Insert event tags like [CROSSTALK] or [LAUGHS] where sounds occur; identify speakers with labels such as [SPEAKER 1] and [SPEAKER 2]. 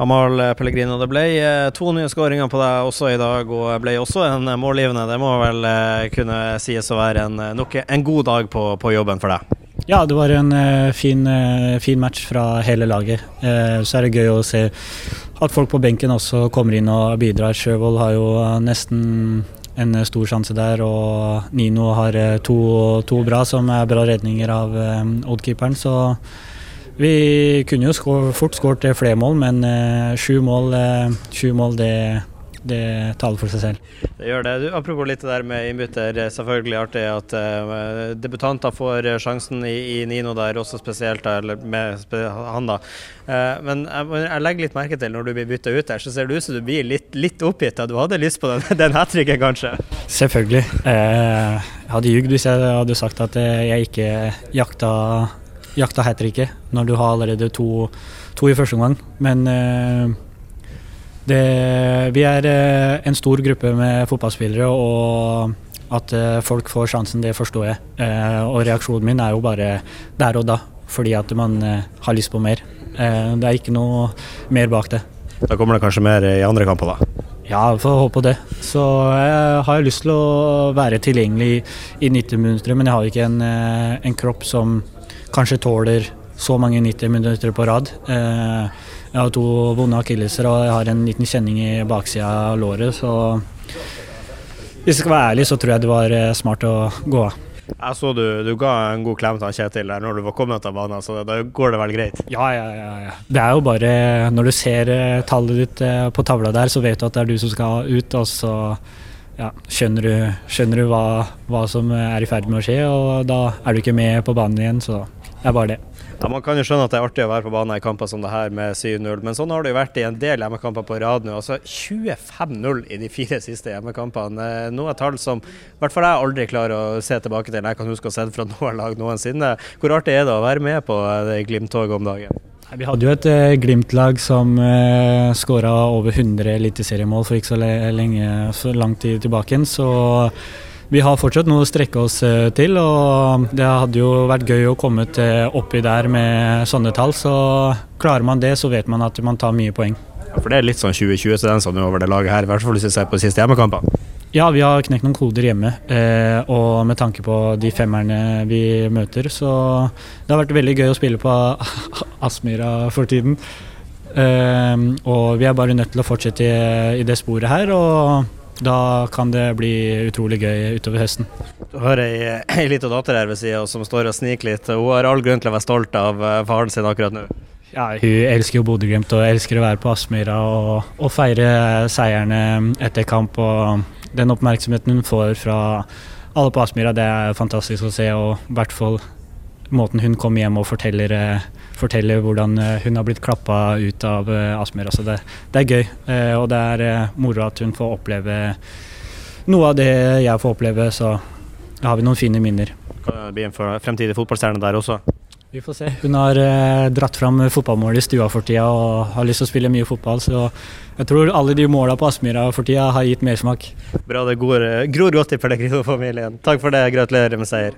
[SPEAKER 1] Amal Pellegrino, det ble eh, to nye skåringer på deg også i dag, og ble også en målgivende. Det må vel eh, kunne sies å være en, nok en god dag på, på jobben for deg?
[SPEAKER 2] Ja, det var en fin, fin, match fra hele laget. Så er det gøy å se at folk på benken også kommer inn og bidrar. Sjøvold har jo nesten en stor sjanse der, og Nino har to, to bra som er bra redninger av oddkeeperen, Så vi kunne jo skår, fort skåret flere mål, men uh, sju mål, uh, sju mål det, det, taler for seg selv.
[SPEAKER 1] Det gjør det. Du, apropos litt det der med innbytter. Selvfølgelig artig at uh, debutanter får sjansen i, i, Nino der, også spesielt eller med han da. men jeg, jeg, legger litt merke til når du blir bytta ut der, så ser det ut som du blir litt, litt oppgitt. Du hadde lyst på den, [LAUGHS] den hat tricken, kanskje?
[SPEAKER 2] Selvfølgelig. jeg hadde ljugd hvis jeg hadde sagt at jeg ikke jakta jakta hat tricket når du har allerede to, to i første omgang. Men eh, det, vi er eh, en stor gruppe med fotballspillere, og at eh, folk får sjansen, det forstår jeg. Og reaksjonen min er jo bare der og da, fordi at man har lyst på mer. Det er ikke noe mer bak det.
[SPEAKER 1] Da kommer det kanskje mer i andre kamper, da?
[SPEAKER 2] Ja, vi får håpe det. Så jeg har lyst til å være tilgjengelig i 90 minutter, men jeg har ikke en, en kropp som kanskje tåler så mange 90 minutter på rad. Eh, jeg har to vonde akilleser og jeg har en liten kjenning i baksida av låret, så hvis jeg skal være ærlig, så tror jeg det var eh, smart å gå av.
[SPEAKER 1] Jeg så du, du ga en god klem til Kjetil der når du var kommet av banen, så da går det vel greit?
[SPEAKER 2] Ja, ja, ja, ja. Det er jo bare Når du ser eh, tallet ditt på tavla der, så vet du at det er du som skal ut, og så ja, skjønner du, skjønner du hva, hva, som er i ferd med å skje, og da er du ikke med på banen igjen, så det er bare det.
[SPEAKER 1] Ja, Man kan jo skjønne at det er artig å være på banen i kamper som det her med 7-0, men sånn har det jo vært i en del hjemmekamper på rad nå. Altså 25-0 i de fire siste hjemmekampene. Eh, noe tall som i hvert fall jeg aldri klarer å se tilbake til. Jeg kan huske å ha sett fra [LAUGHS] noe lag noensinne. Hvor artig er det å være med på det Glimt-toget om dagen?
[SPEAKER 2] Vi hadde jo et uh, Glimt-lag som eh, skåra over 100 eliteseriemål for ikke så lenge, så lang tid tilbake. Så vi har fortsatt noe å strekke oss eh, til, og det hadde jo vært gøy å komme til oppi der med sånne tall. Så klarer man det, så vet man at man tar mye poeng.
[SPEAKER 1] Ja, for det er litt sånn 2020-tendenser nå over det laget her, i hvert fall hvis vi ser på de siste hjemmekampene?
[SPEAKER 2] Ja, vi har knekt noen koder hjemme, eh, og med tanke på de femmerne vi møter, så det har vært veldig gøy å spille på [LAUGHS] Aspmyra for tiden. Eh, og vi er bare nødt til å fortsette i, i det sporet her. og da kan det bli utrolig gøy utover høsten.
[SPEAKER 1] Du har ei, ei lita datter her ved sida som står og sniker litt. Hun har all grunn til å være stolt av eh, faren sin akkurat nå.
[SPEAKER 2] Ja, hun elsker jo Bodø-Glimt og elsker å være på Aspmyra og, og, feire seierne etter kamp. og Den oppmerksomheten hun får fra alle på Aspmyra, det er fantastisk å se. og i hvert fall måten hun kommer hjem og forteller, eh, forteller hvordan eh, hun har blitt klappa ut av eh, Aspmyr. Altså det, det, er gøy, og det er moro at hun får oppleve noe av det jeg får oppleve. Så har vi noen fine minner.
[SPEAKER 1] Kan det bli en fremtidig fotballstjerne der også?
[SPEAKER 2] Vi får se. Hun har eh, dratt fram fotballmål i stua for tida og har lyst til å spille mye fotball. Så jeg tror alle de måla på Aspmyra for tida har gitt mersmak.
[SPEAKER 1] Bra, det gror godt i Pellegrino-familien. Takk for det, gratulerer med seier.